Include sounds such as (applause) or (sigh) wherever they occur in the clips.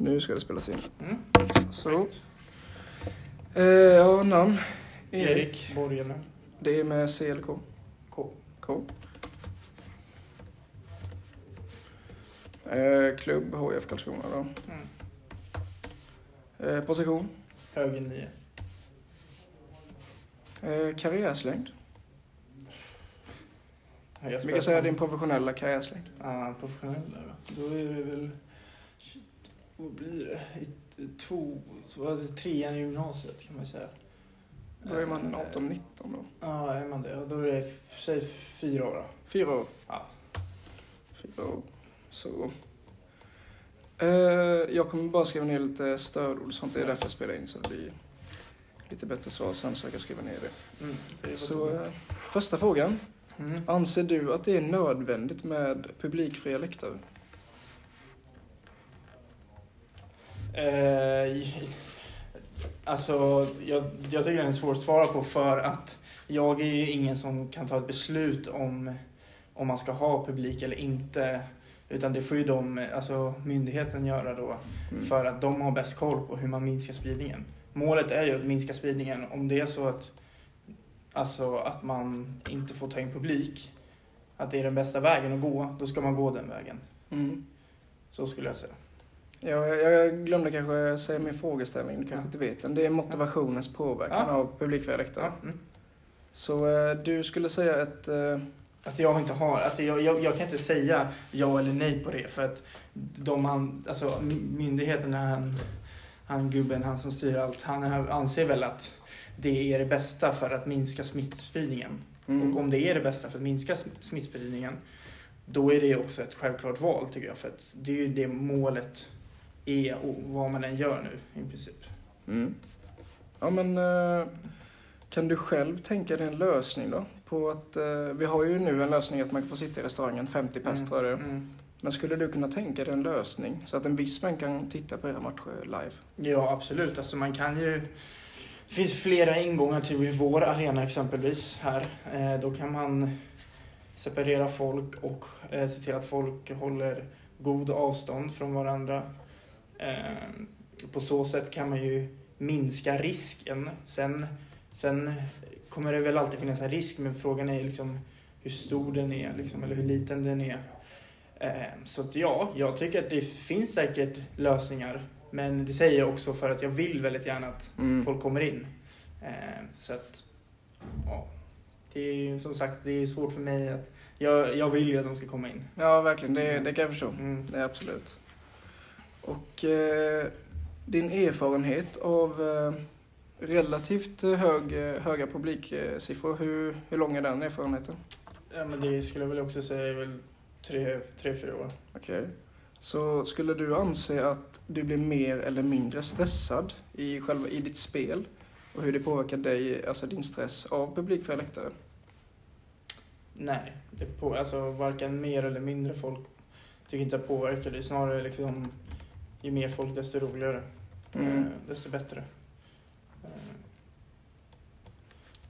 Nu ska det spelas in. Mm. Så. Eh, ja, namn. Erik. Erik Borgenen. Det är med C eller K? K. K. Eh, klubb HIF Karlskrona då. Mm. Eh, position. Höger nio. Eh, karriärslängd. Jag Vi kan säga din professionella karriärslängd. Ja, professionella då. Då är det väl... Vad blir det? I, i två... Så, alltså, trean i gymnasiet kan man säga. Då är man Eh, 18-19 då. Ja, är man det? Och Då är det, säg fyra år då. Fyra år. Ja. Fyra år. Så. Eh, jag kommer bara skriva ner lite stödord och sånt. Det är därför jag spelar in så det blir lite bättre svar sen så jag kan skriva ner det. Mm, det Så eh, första frågan. Mm. Anser du att det är nödvändigt med publikfria läktare? Eh, alltså, jag, jag tycker den är svår att svara på för att jag är ju ingen som kan ta ett beslut om, om man ska ha publik eller inte. Utan det får ju de, alltså myndigheten göra då Mm. för att de har bäst koll på hur man minskar spridningen. Målet är ju att minska spridningen. Om det är så att, alltså, att man inte får ta in publik, att det är den bästa vägen att gå, då ska man gå den vägen. Mm. Så skulle jag säga. Ja, jag, glömde kanske säga min frågeställning, du kanske Ja. inte vet den. Det är motivationens påverkan Ja. av publikfria läktare. Ja, mm. Så eh, du skulle säga ett... Eh, Att jag inte har, alltså jag, jag, jag kan inte säga ja eller nej på det för att de han, alltså my- myndigheten, han, han gubben, han som styr allt, han anser väl att det är det bästa för att minska smittspridningen. mm. Och om det är det bästa för att minska sm- smittspridningen, då är det också ett självklart val tycker jag. För att det är ju det målet och vad man än gör nu i princip. Mm. Ja men eh, kan du själv tänka dig en lösning då? På att, eh, vi har ju nu en lösning att man kan få sitta i restaurangen, 50 pers tror jag. Mm. Men skulle du kunna tänka dig en lösning så att en viss mängd kan titta på era matcher live? Ja, absolut. Alltså man kan ju... Det finns flera ingångar till vår arena exempelvis här. Eh, då kan man separera folk och se till att folk håller god avstånd från varandra. Eh, på så sätt kan man ju minska risken. Sen, sen kommer det väl alltid finnas en risk, men frågan är liksom hur stor den är, liksom, eller hur liten den är. Eh, Så att ja, jag tycker att det finns säkert lösningar. Men det säger jag också för att jag vill väldigt gärna att Mm. folk kommer in. Eh, Så att, ja. Det är ju som sagt, det är svårt för mig att... Jag, jag vill ju att de ska komma in. Ja verkligen, det, det kan jag förstå. Mm. Det är absolut. Och eh, din erfarenhet av eh, relativt eh, hög, eh, höga publiksiffror, hur, hur lång är den erfarenheten? Ja, men det skulle jag väl också säga är väl tre, tre fyra år. Okej. Så skulle du anse att du blir mer eller mindre stressad i, själva, i ditt spel? Och hur det påverkar dig, alltså din stress, av publikfria läktare? Nej, det på, alltså varken mer eller mindre folk tycker inte jag påverkar det. Snarare liksom, ju mer folk desto roligare. Mm. Eh, Desto bättre.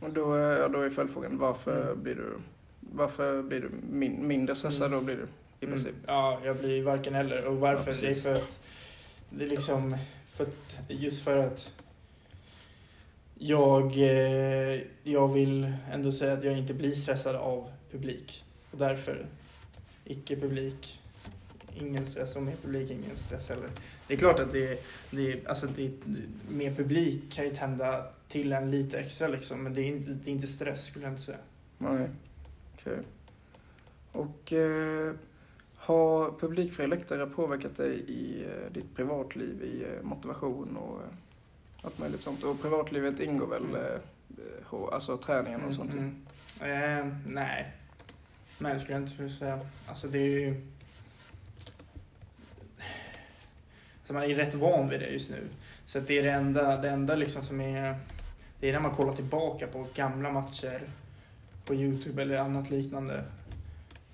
Och då, ja, då är följdfrågan, varför Mm. blir du, varför blir du min, mindre stressad Mm. då blir du? I princip. Mm, ja, jag blir varken eller. Och varför? Ja, det är för att det är liksom för att, just för att jag, eh, jag vill ändå säga att jag inte blir stressad av publik. Och därför icke publik, ingen stress och med publik, ingen stress heller. Det är klart att det, det, alltså det, med publik kan ju tända till en lite extra liksom, men det är inte, det är inte stress skulle jag inte säga. Nej. Okej. Och eh, har publikfria läktare påverkat dig i eh, ditt privatliv, i eh, motivation och eh, allt möjligt sånt? Och privatlivet ingår väl Mm. eh, alltså träningen och sånt? Mm, mm. Eh, nej. Nej, skulle jag inte säga. Alltså det är ju... Alltså man är rätt van vid det just nu. Så det är det enda, det enda liksom som är... Det är när man kollar tillbaka på gamla matcher på Youtube eller annat liknande.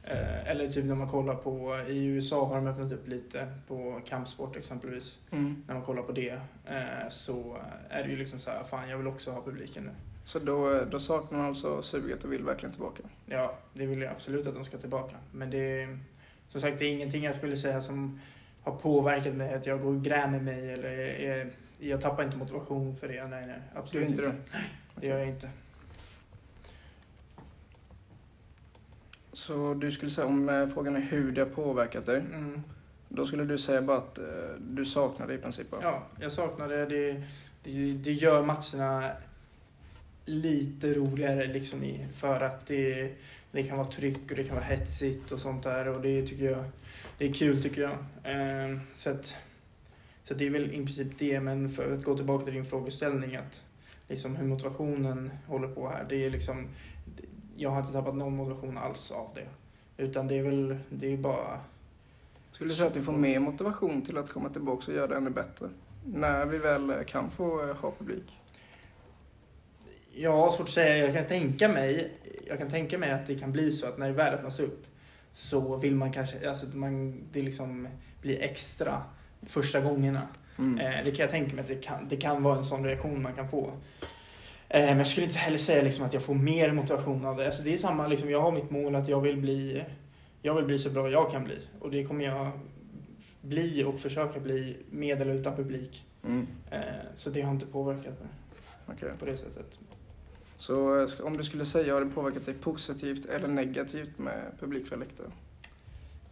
Eh, eller typ när man kollar på, i USA har de öppnat upp lite på kampsport exempelvis. Mm. När man kollar på det eh, så är det ju liksom så här, fan jag vill också ha publiken nu. Så då, då saknar man alltså suget och vill verkligen tillbaka? Ja, det vill jag absolut att de ska tillbaka. Men det är, som sagt, det är ingenting jag skulle säga som har påverkat mig, att jag går och grämer mig eller är, jag tappar inte motivation för det. Nej, nej, absolut är inte inte. det? Nej, det gör jag inte. Så du skulle säga om eh, frågan är hur det har påverkat dig. Mm. Då skulle du säga bara att eh, du saknar det i princip. Ja, jag saknar det. Det, det. det gör matcherna lite roligare liksom i, för att det, det kan vara tryck och det kan vara hetsigt och sånt där och det tycker jag det är kul tycker jag. Eh, så, att, så det är väl i princip det, men för att gå tillbaka till din frågeställning att liksom hur motivationen håller på här, det är liksom jag har inte tappat någon motivation alls av det. Utan det är väl, det är bara Skulle du säga att du får mer motivation till att komma tillbaka och göra det ännu bättre? När vi väl kan få eh, ha publik? Jag har svårt att säga. Jag kan tänka mig, jag kan tänka mig att det kan bli så att när det väl öppnas upp så vill man kanske, alltså man, det liksom blir extra första gångerna. Mm. Eh, det kan jag tänka mig att det kan, det kan vara en sån reaktion man kan få. Eh, men jag skulle inte heller säga liksom att jag får mer motivation av det. Alltså det är samma, liksom, jag har mitt mål att jag vill bli, jag vill bli så bra jag kan bli. Och det kommer jag bli och försöka bli med eller utan publik. Mm. Eh, så det har inte påverkat mig Okej. på det sättet. Så eh, om du skulle säga, har det påverkat dig positivt eller negativt med publik för läktare?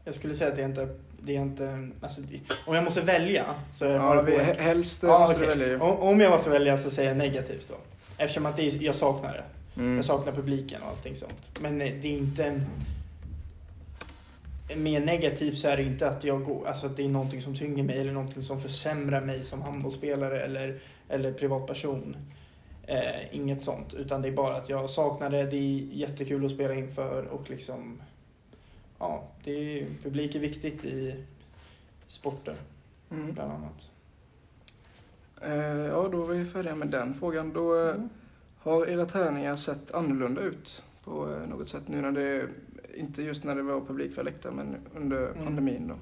Jag skulle säga att det är inte, det är inte, alltså, det, om jag måste välja så är Ja, det vi, he- helst Ja, måste okej. du välja. Om, om jag måste välja så säger jag negativt då. Eftersom att det är, jag saknar det. Mm. Jag saknar publiken och allting sånt. Men eh, det är inte... Mer negativt så är det inte att jag går, alltså att det är någonting som tynger mig eller någonting som försämrar mig som handbollsspelare eller, eller privatperson. Eh, inget sånt, utan det är bara att jag saknar det, det är jättekul att spela inför och liksom... Ja, det är, publik är viktigt i sporter, Mm. bland annat. Eh, ja, då var vi färdiga med den frågan. Då eh, Mm. har era träningar sett annorlunda ut på eh, något sätt nu när det, inte just när det var publik för läktare, men under Mm. pandemin då?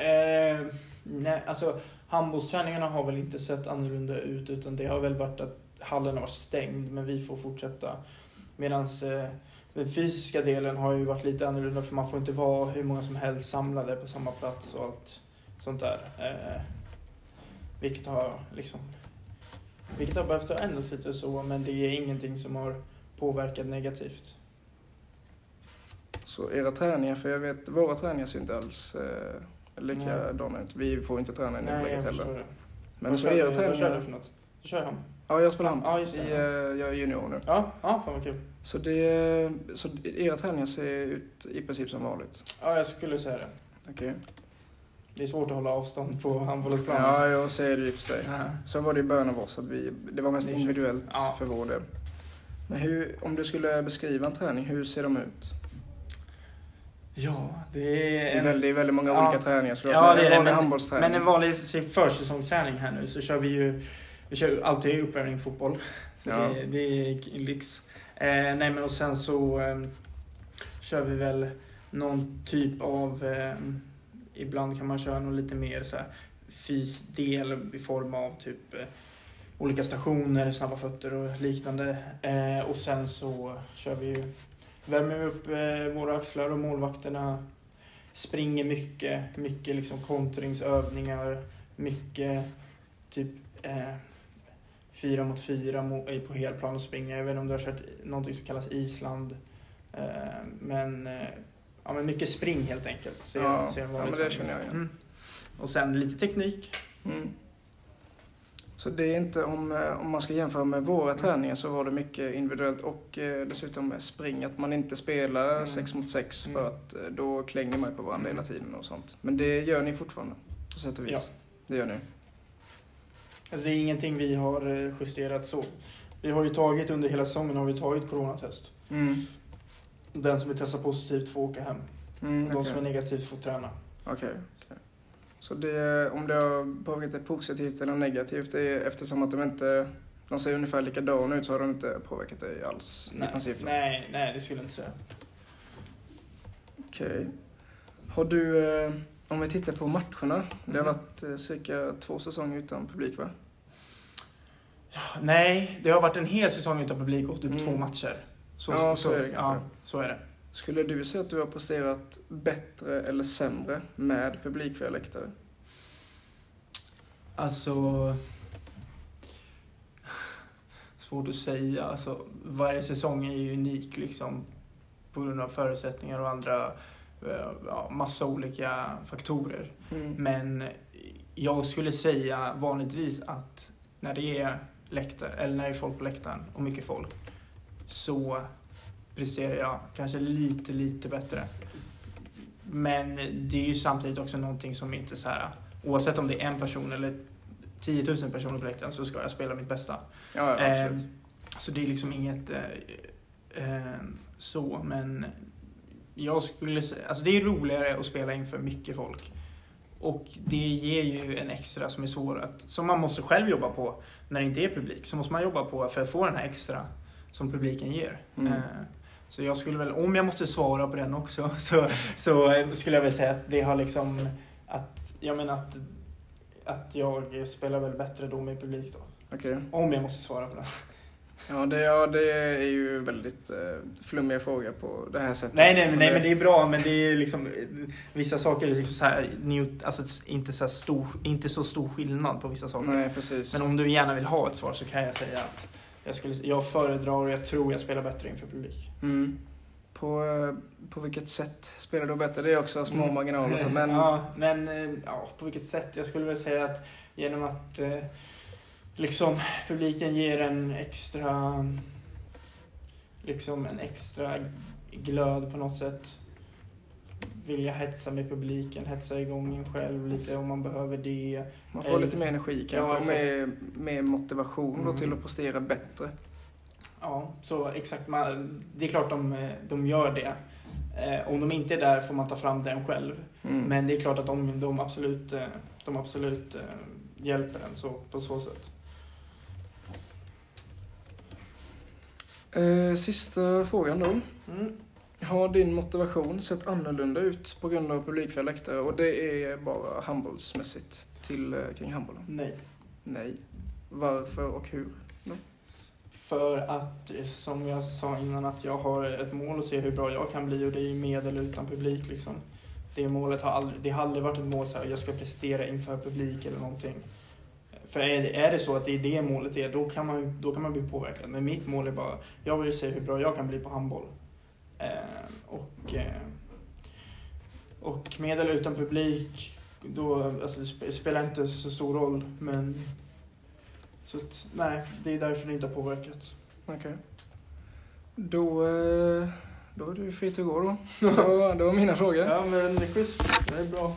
Eh, nej, alltså handbollsträningarna har väl inte sett annorlunda ut utan det har väl varit att hallen har varit stängd men vi får fortsätta. Medan eh, den fysiska delen har ju varit lite annorlunda för man får inte vara hur många som helst samlade på samma plats och allt sånt där. Eh, vilket har liksom vilket har behövt ändras lite så men det är ingenting som har påverkat negativt. Så era träningar, för jag vet, våra träningar ser inte alls eh, likadana ut. Vi får inte träna i nuläget heller. det. Men vad så era du, vad kör du för något? Du kör han? Ja, jag spelar Ja, hand. just det. I, eh, jag är junior nu. Ja, ja, fan vad kul. Så, det, så era träningar ser ut i princip som vanligt? Ja, jag skulle säga det. Okej. Det är svårt att hålla avstånd på handbollsplanen. Ja, jag ser det i och för sig. Ja. Så var det i början av oss, att vi, det var mest är individuellt Ja. för vår del. Men hur, om du skulle beskriva en träning, hur ser de ut? Ja, det Det är är en, väldigt, väldigt många Ja. olika träningar såklart. Ja, det är det, men- men en vanlig försäsongsträning här nu så kör vi ju vi kör alltid uppvärmning fotboll. Så Ja. det, det är lyx. Eh, nej men och sen så eh, kör vi väl någon typ av eh, Ibland kan man köra något lite mer så här fysdel i form av typ eh, olika stationer, snabba fötter och liknande. Eh, och sen så kör vi ju, värmer upp eh, våra axlar och målvakterna springer mycket, mycket liksom kontringsövningar, mycket typ eh, fyra mot fyra på helplan och springa. Jag vet inte om du har kört någonting som kallas Island. Eh, men, eh, ja, men mycket spring helt enkelt. Ser, Ja, ser ja, men det träning känner jag igen. Mm. Och sen lite teknik. Mm. Så det är inte, om, eh, om man ska jämföra med våra Mm. träningar så var det mycket individuellt och eh, dessutom med spring. Att man inte spelar Mm. sex mot sex Mm. för att eh, då klänger man på varandra Mm. hela tiden och sånt. Men det gör ni fortfarande på sätt och vis. Ja. Det gör ni. Alltså det är ingenting vi har justerat så. Vi har ju tagit under hela säsongen har vi tagit coronatest. Mm. Den som är testat positivt får åka hem. Mm, De okej. som är negativt får träna. Okej. okej. Så det, om det har påverkat det positivt eller negativt, det är eftersom att de inte de ser ungefär likadana ut så har de inte påverkat dig alls i Nej, princip? nej, nej, det skulle jag inte säga. Okej. Har du, eh, om vi tittar på matcherna, det har Mm. varit eh, cirka två säsonger utan publik va? Nej, det har varit en hel säsong utan publik och typ Mm. två matcher. Så, Ja, så är det Ja, så är det. Skulle du säga att du har presterat bättre eller sämre med publikfria läktare? Alltså... Svårt att säga. Alltså, varje säsong är ju unik liksom. På grund av förutsättningar och andra, eh, ja, massa olika faktorer. Mm. Men jag skulle säga vanligtvis att när det är läktare, eller när det är folk på läktaren och mycket folk, så presterar jag kanske lite, lite bättre. Men det är ju samtidigt också någonting som inte så här, oavsett om det är en person eller 10 000 personer på läktaren så ska jag spela mitt bästa. Ja, Eh, så det är liksom inget eh, eh, så, men jag skulle säga, alltså det är roligare att spela inför mycket folk. Och det ger ju en extra som är svår att, som man måste själv jobba på när det inte är publik. Så måste man jobba på för att få den här extra som publiken ger. Mm. Så jag skulle väl, om jag måste svara på den också, (laughs) så, så skulle jag väl säga att det har liksom, att, jag menar att, att jag spelar väl bättre då med publik då. Okej. Om jag måste svara på den. (laughs) Ja, det, ja, det är ju väldigt eh, flummiga frågor på det här sättet. Nej, nej, men- nej, men det är bra, men det är liksom vissa saker är liksom så här, alltså inte så, här stor, inte så stor skillnad på vissa saker. Nej, precis. Men om du gärna vill ha ett svar så kan jag säga att jag, skulle, jag föredrar och jag tror jag spelar bättre inför publik. Mm. På, eh, på vilket sätt spelar du bättre? Det är också små Mm. marginaler. Så, men, Ja, men eh, ja, på vilket sätt? Jag skulle väl säga att genom att eh, liksom publiken ger en extra liksom en extra glöd på något sätt. Vilja hetsa med publiken, hetsa igång en själv lite om man behöver det. man får lite mer energi kanske. Ja, och mer, mer motivation Mm. till att prestera bättre. Ja, så exakt. Man, det är klart de, de gör det. Eh, om de inte är där får man ta fram den själv. Mm. Men det är klart att de, de absolut, eh, de absolut eh, hjälper en så, på så sätt. Eh, sista frågan då. Mm. Har din motivation sett annorlunda ut på grund av publikfria läktare? Och det är bara handbollsmässigt till, eh, kring handbollen? Nej. Nej. Varför och hur? För att, eh, som jag sa innan, att jag har ett mål att se hur bra jag kan bli och det är med eller utan publik. Liksom. Det målet har aldrig, det har aldrig varit ett mål så här, jag ska prestera inför publik eller någonting. För är det, är det så att det är det målet är, då kan, man, då kan man bli påverkad. Men mitt mål är bara, jag vill se hur bra jag kan bli på handboll. Eh, och, eh, och med eller utan publik, då, alltså, det sp- spelar inte så stor roll. Men så att, nej, det är därför det inte har påverkat. Okej. Då, eh, då är du fri att gå då. Det var, det var mina frågor. Ja, men det är schysst. Det är bra.